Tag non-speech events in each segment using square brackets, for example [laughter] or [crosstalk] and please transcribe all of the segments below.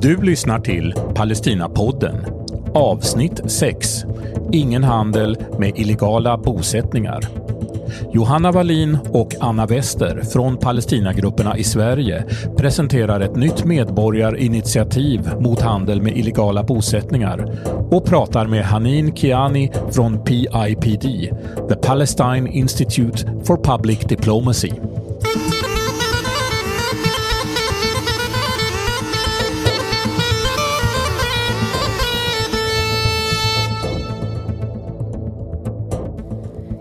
Du lyssnar till Palestinapodden, avsnitt 6. Ingen handel med illegala bosättningar. Johanna Wallin och Anna Wester från Palestinagrupperna i Sverige presenterar ett nytt medborgarinitiativ mot handel med illegala bosättningar och pratar med Hanin Kiani från PIPD, The Palestine Institute for Public Diplomacy.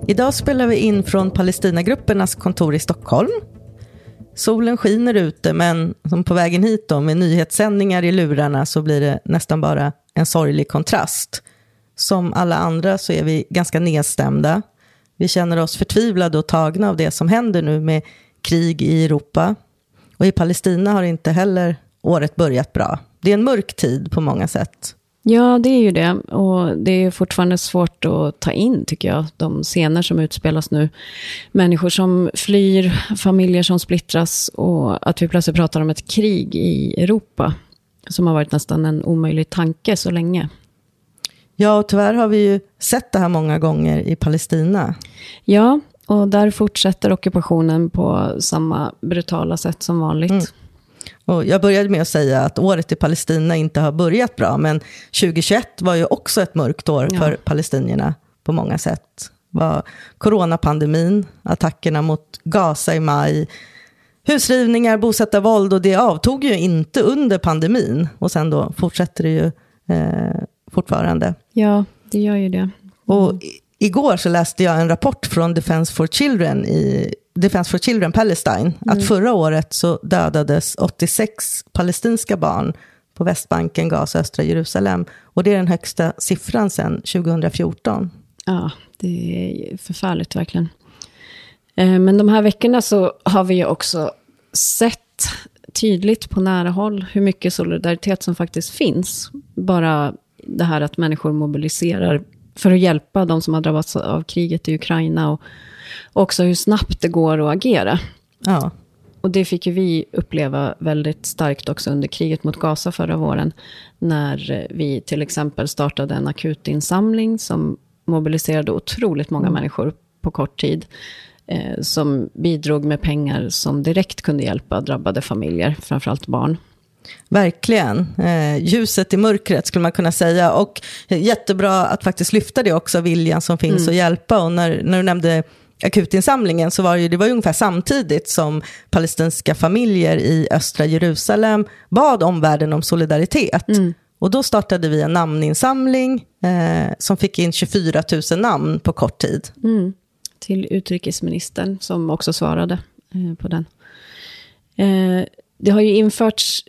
Idag spelar vi in från Palestinagruppernas kontor i Stockholm. Solen skiner ute, men som på vägen hit då, med nyhetssändningar i lurarna så blir det nästan bara en sorglig kontrast. Som alla andra så är vi ganska nedstämda. Vi känner oss förtvivlade och tagna av det som händer nu med krig i Europa. Och i Palestina har inte heller året börjat bra. Det är en mörk tid på många sätt. Ja, det är ju det. Och det är fortfarande svårt att ta in, tycker jag, de scener som utspelas nu. Människor som flyr, familjer som splittras och att vi plötsligt pratar om ett krig i Europa. Som har varit nästan en omöjlig tanke så länge. Ja, och tyvärr har vi ju sett det här många gånger i Palestina. Ja, och där fortsätter ockupationen på samma brutala sätt som vanligt. Mm. Och jag började med att säga att året i Palestina inte har börjat bra, men 2021 var ju också ett mörkt år ja. för palestinierna på många sätt. var coronapandemin, attackerna mot Gaza i maj, husrivningar, bosättarvåld och det avtog ju inte under pandemin. Och sen då fortsätter det ju eh, fortfarande. Ja, det gör ju det. Mm. Och igår så läste jag en rapport från Defense for Children i Defense for Children Palestine, mm. att förra året så dödades 86 palestinska barn på Västbanken, Gaza och östra Jerusalem. Och det är den högsta siffran sedan 2014. Ja, det är förfärligt verkligen. Eh, men de här veckorna så har vi ju också sett tydligt på nära håll hur mycket solidaritet som faktiskt finns. Bara det här att människor mobiliserar för att hjälpa de som har drabbats av kriget i Ukraina. Och också hur snabbt det går att agera. Ja. Och det fick ju vi uppleva väldigt starkt också under kriget mot Gaza förra våren. När vi till exempel startade en akutinsamling som mobiliserade otroligt många mm. människor på kort tid. Eh, som bidrog med pengar som direkt kunde hjälpa drabbade familjer, framförallt barn. Verkligen. Eh, ljuset i mörkret skulle man kunna säga. Och jättebra att faktiskt lyfta det också, viljan som finns mm. att hjälpa. Och när, när du nämnde akutinsamlingen så var det, det var ungefär samtidigt som palestinska familjer i östra Jerusalem bad omvärlden om solidaritet. Mm. Och då startade vi en namninsamling eh, som fick in 24 000 namn på kort tid. Mm. Till utrikesministern som också svarade eh, på den. Eh, det har ju införts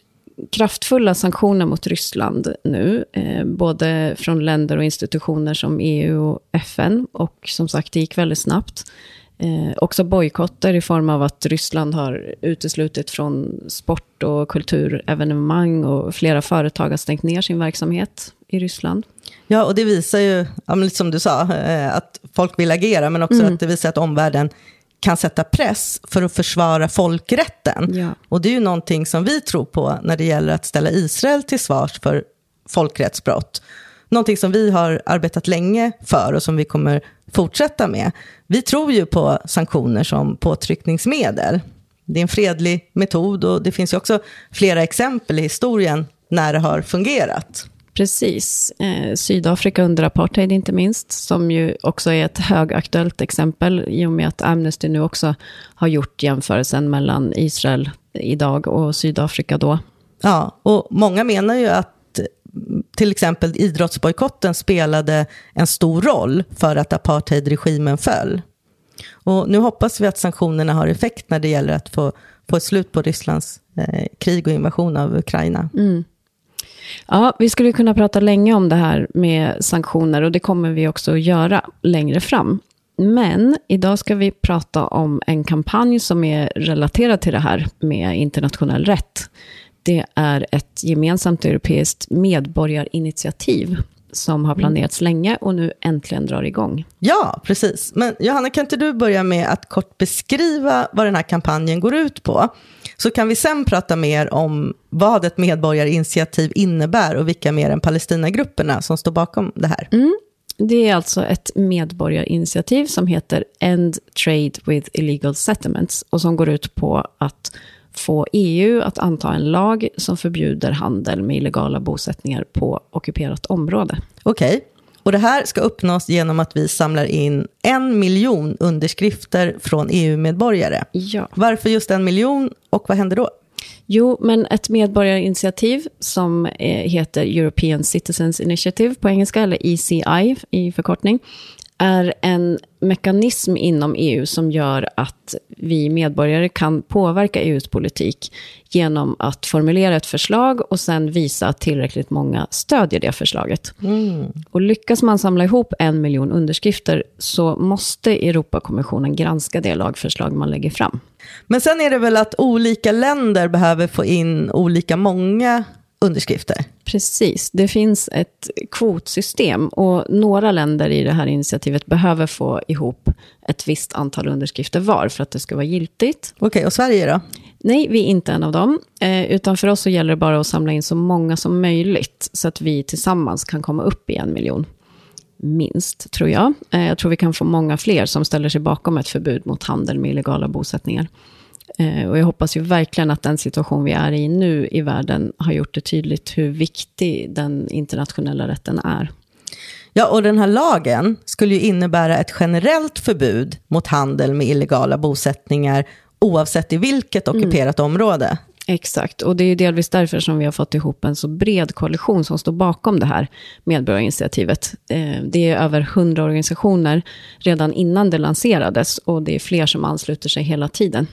kraftfulla sanktioner mot Ryssland nu, eh, både från länder och institutioner som EU och FN. Och som sagt, det gick väldigt snabbt. Eh, också bojkotter i form av att Ryssland har uteslutit från sport och kulturevenemang och flera företag har stängt ner sin verksamhet i Ryssland. Ja, och det visar ju, som du sa, eh, att folk vill agera, men också mm. att det visar att omvärlden kan sätta press för att försvara folkrätten. Ja. Och det är ju någonting som vi tror på när det gäller att ställa Israel till svars för folkrättsbrott. Någonting som vi har arbetat länge för och som vi kommer fortsätta med. Vi tror ju på sanktioner som påtryckningsmedel. Det är en fredlig metod och det finns ju också flera exempel i historien när det har fungerat. Precis. Eh, Sydafrika under apartheid inte minst, som ju också är ett högaktuellt exempel i och med att Amnesty nu också har gjort jämförelsen mellan Israel idag och Sydafrika då. Ja, och många menar ju att till exempel idrottsbojkotten spelade en stor roll för att apartheidregimen föll. Och nu hoppas vi att sanktionerna har effekt när det gäller att få, få ett slut på Rysslands eh, krig och invasion av Ukraina. Mm. Ja, vi skulle kunna prata länge om det här med sanktioner och det kommer vi också att göra längre fram. Men idag ska vi prata om en kampanj som är relaterad till det här med internationell rätt. Det är ett gemensamt europeiskt medborgarinitiativ som har planerats länge och nu äntligen drar igång. Ja, precis. Men Johanna, kan inte du börja med att kort beskriva vad den här kampanjen går ut på? Så kan vi sen prata mer om vad ett medborgarinitiativ innebär och vilka mer än Palestinagrupperna som står bakom det här. Mm. Det är alltså ett medborgarinitiativ som heter End Trade with Illegal Settlements och som går ut på att få EU att anta en lag som förbjuder handel med illegala bosättningar på ockuperat område. Okej, okay. och det här ska uppnås genom att vi samlar in en miljon underskrifter från EU-medborgare. Ja. Varför just en miljon och vad händer då? Jo, men ett medborgarinitiativ som eh, heter European Citizens Initiative på engelska, eller ECI i förkortning, är en mekanism inom EU som gör att vi medborgare kan påverka EUs politik genom att formulera ett förslag och sen visa att tillräckligt många stödjer det förslaget. Mm. Och lyckas man samla ihop en miljon underskrifter så måste Europakommissionen granska det lagförslag man lägger fram. Men sen är det väl att olika länder behöver få in olika många underskrifter. Precis, det finns ett kvotsystem och några länder i det här initiativet behöver få ihop ett visst antal underskrifter var för att det ska vara giltigt. Okej, okay, och Sverige då? Nej, vi är inte en av dem. Eh, utan för oss så gäller det bara att samla in så många som möjligt så att vi tillsammans kan komma upp i en miljon. Minst, tror jag. Eh, jag tror vi kan få många fler som ställer sig bakom ett förbud mot handel med illegala bosättningar. Eh, och jag hoppas ju verkligen att den situation vi är i nu i världen har gjort det tydligt hur viktig den internationella rätten är. Ja, och den här lagen skulle ju innebära ett generellt förbud mot handel med illegala bosättningar oavsett i vilket mm. ockuperat mm. område. Exakt, och det är delvis därför som vi har fått ihop en så bred koalition som står bakom det här medborgarinitiativet. Eh, det är över hundra organisationer redan innan det lanserades och det är fler som ansluter sig hela tiden.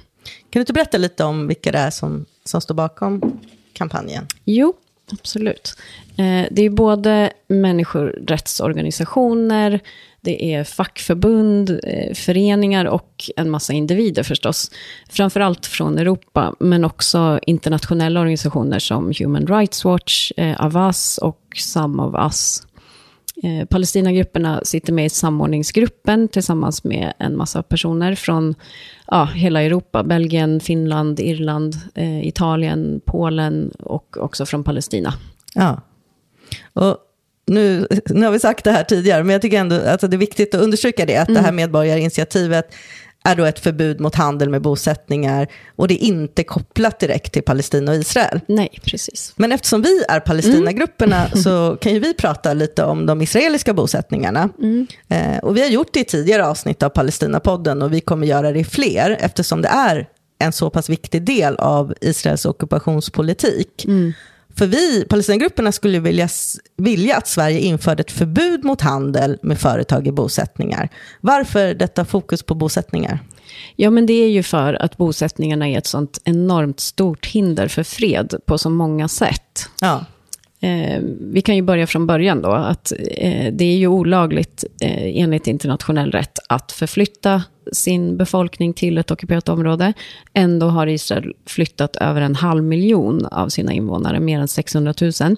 Kan du inte berätta lite om vilka det är som, som står bakom kampanjen? Jo, absolut. Eh, det är både människorättsorganisationer, det är fackförbund, eh, föreningar och en massa individer förstås. Framförallt från Europa, men också internationella organisationer som Human Rights Watch, eh, Avas och Some of Us. Eh, Palestinagrupperna sitter med i samordningsgruppen tillsammans med en massa personer från ja, hela Europa. Belgien, Finland, Irland, eh, Italien, Polen och också från Palestina. Ja. Och nu, nu har vi sagt det här tidigare, men jag tycker ändå att det är viktigt att understryka det, att mm. det här mm. medborgarinitiativet är då ett förbud mot handel med bosättningar och det är inte kopplat direkt till Palestina och Israel. Nej, precis. Men eftersom vi är Palestinagrupperna mm. så kan ju vi prata lite om de israeliska bosättningarna. Mm. Eh, och vi har gjort det i tidigare avsnitt av Palestinapodden och vi kommer göra det i fler eftersom det är en så pass viktig del av Israels ockupationspolitik. Mm. För vi, Palestinagrupperna, skulle vilja, vilja att Sverige införde ett förbud mot handel med företag i bosättningar. Varför detta fokus på bosättningar? Ja, men det är ju för att bosättningarna är ett sånt enormt stort hinder för fred på så många sätt. Ja. Eh, vi kan ju börja från början då, att eh, det är ju olagligt eh, enligt internationell rätt att förflytta sin befolkning till ett ockuperat område. Ändå har Israel flyttat över en halv miljon av sina invånare, mer än 600 000,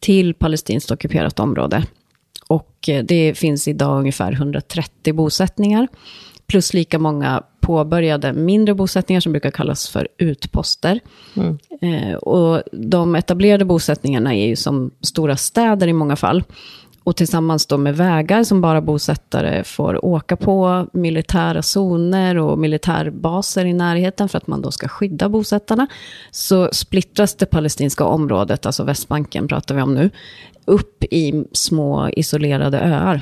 till palestinskt ockuperat område. Och eh, det finns idag ungefär 130 bosättningar, plus lika många påbörjade mindre bosättningar som brukar kallas för utposter. Mm. Eh, och de etablerade bosättningarna är ju som stora städer i många fall. Och tillsammans då med vägar som bara bosättare får åka på, militära zoner och militärbaser i närheten för att man då ska skydda bosättarna, så splittras det palestinska området, alltså Västbanken pratar vi om nu, upp i små isolerade öar.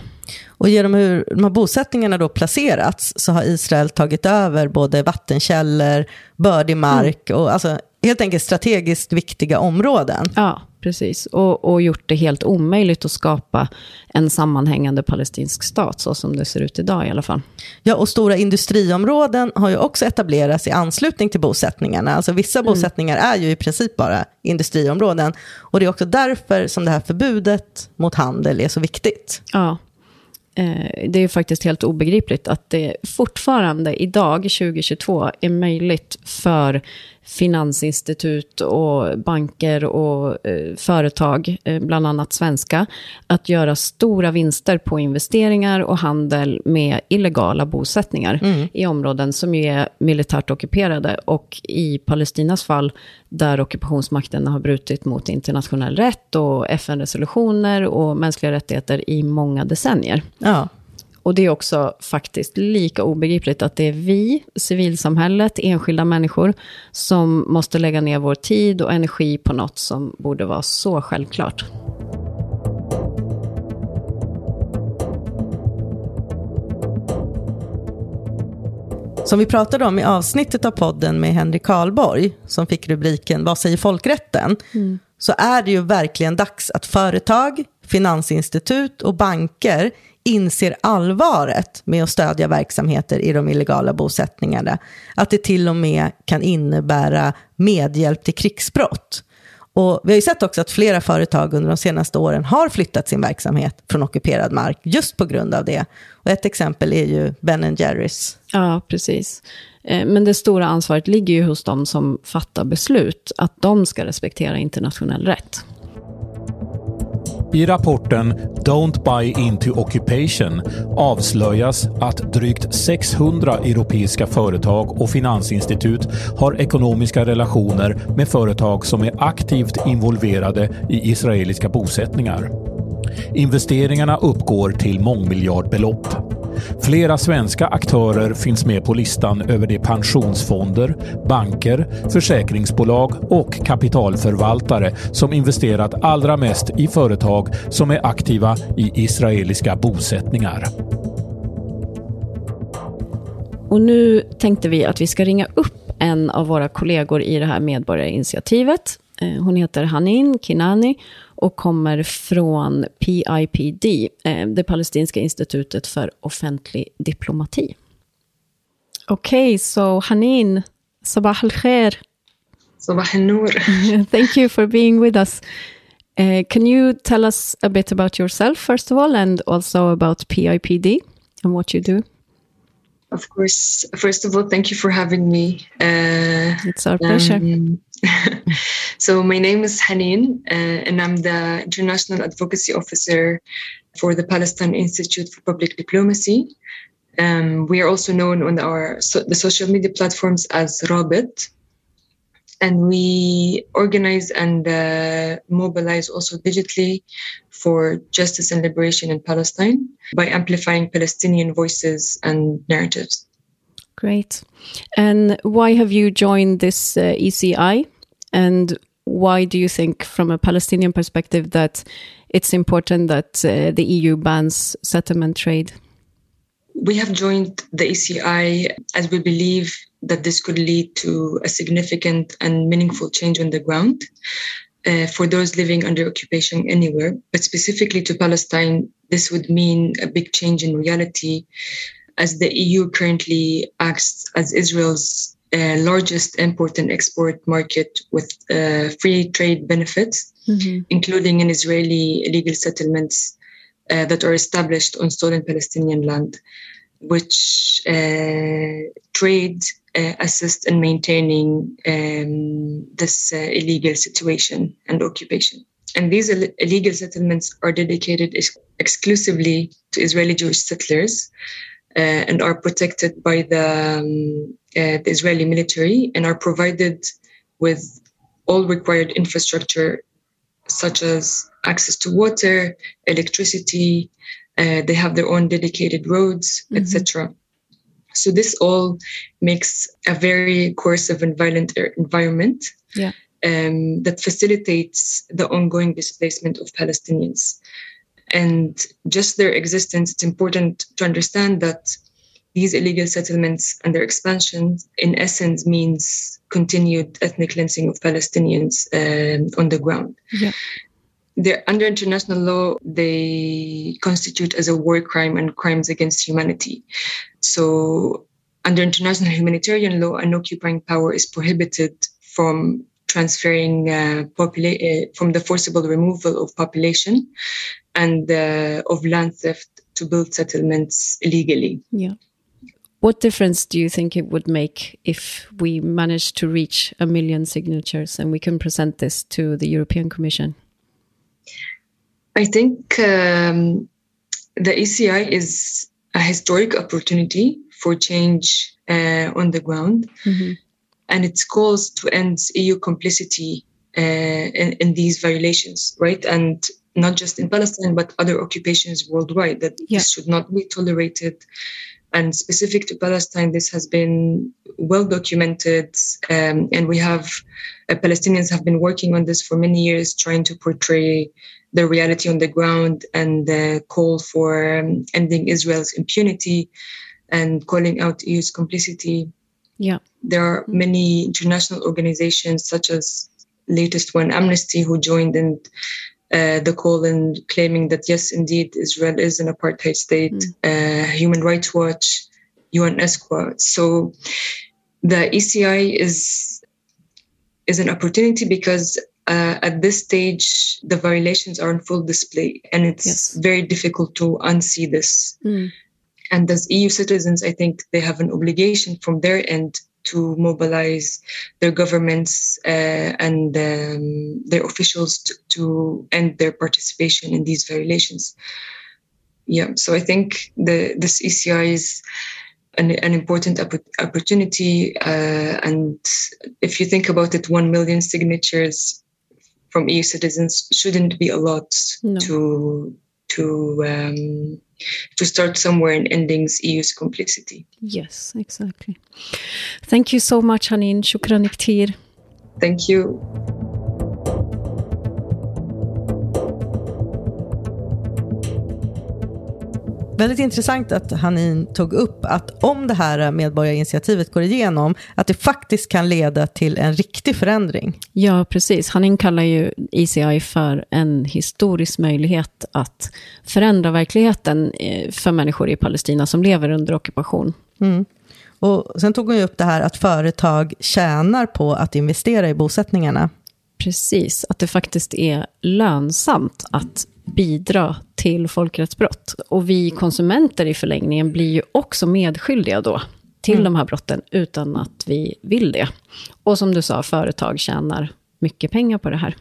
Och genom hur de här bosättningarna då placerats så har Israel tagit över både vattenkällor, bördig mark och alltså helt enkelt strategiskt viktiga områden. Ja, precis. Och, och gjort det helt omöjligt att skapa en sammanhängande palestinsk stat, så som det ser ut idag i alla fall. Ja, och stora industriområden har ju också etablerats i anslutning till bosättningarna. Alltså vissa mm. bosättningar är ju i princip bara industriområden. Och det är också därför som det här förbudet mot handel är så viktigt. Ja, Eh, det är faktiskt helt obegripligt att det fortfarande idag, 2022, är möjligt för finansinstitut och banker och eh, företag, eh, bland annat svenska, att göra stora vinster på investeringar och handel med illegala bosättningar mm. i områden som är militärt ockuperade. Och i Palestinas fall, där ockupationsmakten har brutit mot internationell rätt och FN-resolutioner och mänskliga rättigheter i många decennier. Ja. Och det är också faktiskt lika obegripligt att det är vi, civilsamhället, enskilda människor, som måste lägga ner vår tid och energi på något som borde vara så självklart. Som vi pratade om i avsnittet av podden med Henrik Karlborg, som fick rubriken Vad säger folkrätten? Mm. Så är det ju verkligen dags att företag, finansinstitut och banker inser allvaret med att stödja verksamheter i de illegala bosättningarna. Att det till och med kan innebära medhjälp till krigsbrott. Och vi har ju sett också att flera företag under de senaste åren har flyttat sin verksamhet från ockuperad mark just på grund av det. Och ett exempel är ju Ben Jerrys. Ja, precis. Eh, men det stora ansvaret ligger ju hos de som fattar beslut, att de ska respektera internationell rätt. I rapporten Don't Buy Into Occupation avslöjas att drygt 600 europeiska företag och finansinstitut har ekonomiska relationer med företag som är aktivt involverade i israeliska bosättningar. Investeringarna uppgår till mångmiljardbelopp. Flera svenska aktörer finns med på listan över de pensionsfonder, banker, försäkringsbolag och kapitalförvaltare som investerat allra mest i företag som är aktiva i israeliska bosättningar. Och nu tänkte vi att vi ska ringa upp en av våra kollegor i det här medborgarinitiativet. Eh, hon heter Hanin Kinani och kommer från PIPD, eh, det palestinska institutet för offentlig diplomati. Okej, okay, so Hanin, sabah al-khair. Sabah al-noor. [laughs] Thank you for being with us. Uh, can you tell us a bit about yourself, first of all, and also about PIPD and what you do? Of course. First of all, thank you for having me. Uh, it's our pleasure. Um, [laughs] so, my name is Hanin, uh, and I'm the International Advocacy Officer for the Palestine Institute for Public Diplomacy. Um, we are also known on our so, the social media platforms as Rabit, and we organize and uh, mobilize also digitally for justice and liberation in Palestine by amplifying Palestinian voices and narratives. Great. And why have you joined this uh, ECI? And why do you think, from a Palestinian perspective, that it's important that uh, the EU bans settlement trade? We have joined the ECI as we believe that this could lead to a significant and meaningful change on the ground uh, for those living under occupation anywhere. But specifically to Palestine, this would mean a big change in reality as the EU currently acts as Israel's uh, largest import and export market with uh, free trade benefits, mm-hmm. including in Israeli illegal settlements uh, that are established on stolen Palestinian land, which uh, trade uh, assist in maintaining um, this uh, illegal situation and occupation. And these Ill- illegal settlements are dedicated ex- exclusively to Israeli Jewish settlers uh, and are protected by the, um, uh, the Israeli military and are provided with all required infrastructure, such as access to water, electricity. Uh, they have their own dedicated roads, mm-hmm. etc. So this all makes a very coercive and violent environment yeah. um, that facilitates the ongoing displacement of Palestinians. And just their existence, it's important to understand that these illegal settlements and their expansion, in essence, means continued ethnic cleansing of Palestinians um, on the ground. Yeah they're under international law they constitute as a war crime and crimes against humanity so under international humanitarian law an occupying power is prohibited from transferring uh, popula- uh, from the forcible removal of population and uh, of land theft to build settlements illegally. Yeah. What difference do you think it would make if we managed to reach a million signatures and we can present this to the European Commission? I think um, the ECI is a historic opportunity for change uh, on the ground, mm-hmm. and its calls to end EU complicity uh, in, in, these violations, right? And not just in Palestine, but other occupations worldwide, that yeah. this should not be tolerated. And specific to Palestine, this has been well documented, um, and we have uh, Palestinians have been working on this for many years, trying to portray the reality on the ground and the call for um, ending Israel's impunity and calling out EU's complicity. Yeah, there are many international organizations, such as latest one, Amnesty, who joined in uh, the call and claiming that yes, indeed, Israel is an apartheid state. Mm. Uh, Human Rights Watch, UNESCO. So the ECI is is an opportunity because uh, at this stage the violations are on full display, and it's yes. very difficult to unsee this. Mm. And as EU citizens, I think they have an obligation from their end to mobilize their governments uh, and um, their officials to, to, end their participation in these violations. Yeah, so I think the this ECI is an, an important opportunity, uh, and if you think about it, one million signatures from EU citizens shouldn't be a lot no. to to um, to start somewhere and ending EU's complicity. Yes, exactly. Thank you so much, Hanin. Shukran iktir. Thank you. Väldigt intressant att Hanin tog upp att om det här medborgarinitiativet går igenom, att det faktiskt kan leda till en riktig förändring. Ja, precis. Hanin kallar ju ECI för en historisk möjlighet att förändra verkligheten eh, för människor i Palestina som lever under ockupation. Mm. Och sen tog hon ju upp det här att företag tjänar på att investera i bosättningarna. Precis, att det faktiskt är lönsamt att bidra till folkrättsbrott. Och vi konsumenter i förlängningen blir ju också medskyldiga då till mm. de här brotten utan att vi vill det. Och som du sa, företag tjänar mycket pengar på det här.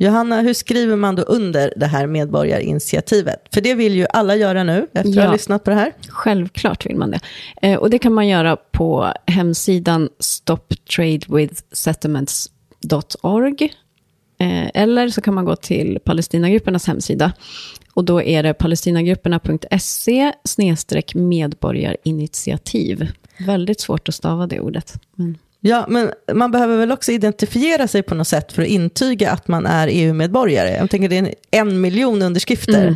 Johanna, hur skriver man då under det här medborgarinitiativet? För det vill ju alla göra nu, efter ja, att ha lyssnat på det här. Självklart vill man det. Eh, och det kan man göra på hemsidan stoptradewithsettlements.org. Eh, eller så kan man gå till Palestinagruppernas hemsida. Och då är det palestinagrupperna.se medborgarinitiativ. Väldigt svårt att stava det ordet. Men... Ja, men man behöver väl också identifiera sig på något sätt för att intyga att man är EU-medborgare. Jag tänker det är en miljon underskrifter. Mm.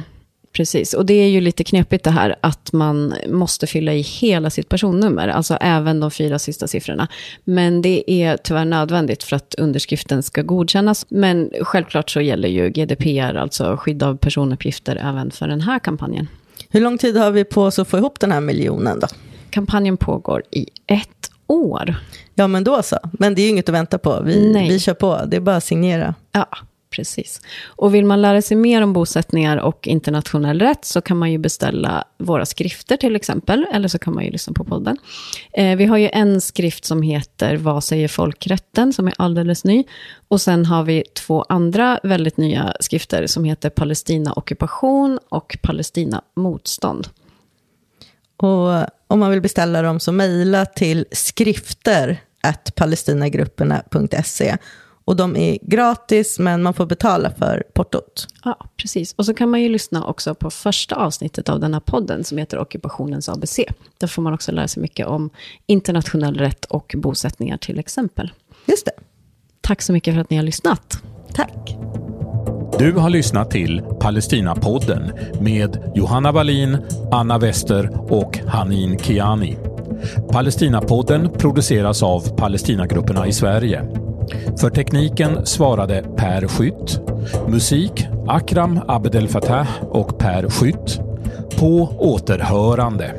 Precis, och det är ju lite knepigt det här att man måste fylla i hela sitt personnummer, alltså även de fyra sista siffrorna. Men det är tyvärr nödvändigt för att underskriften ska godkännas. Men självklart så gäller ju GDPR, alltså skydd av personuppgifter, även för den här kampanjen. Hur lång tid har vi på oss att få ihop den här miljonen då? Kampanjen pågår i ett år. Ja, men då så. Men det är ju inget att vänta på. Vi, vi kör på. Det är bara att signera. Ja, Precis. Och vill man lära sig mer om bosättningar och internationell rätt så kan man ju beställa våra skrifter till exempel, eller så kan man ju lyssna på podden. Eh, vi har ju en skrift som heter Vad säger folkrätten, som är alldeles ny. Och sen har vi två andra väldigt nya skrifter som heter Palestina ockupation och Palestina motstånd. Och om man vill beställa dem så mejla till skrifter palestinagrupperna.se och de är gratis, men man får betala för portot. Ja, precis. Och så kan man ju lyssna också på första avsnittet av den här podden som heter Ockupationens ABC. Där får man också lära sig mycket om internationell rätt och bosättningar till exempel. Just det. Tack så mycket för att ni har lyssnat. Tack. Du har lyssnat till Palestinapodden med Johanna Wallin, Anna Wester och Hanin Kiani. Palestinapodden produceras av Palestinagrupperna i Sverige. För tekniken svarade Per Skytt. Musik Akram Abdel Fattah och Per Skytt. På återhörande.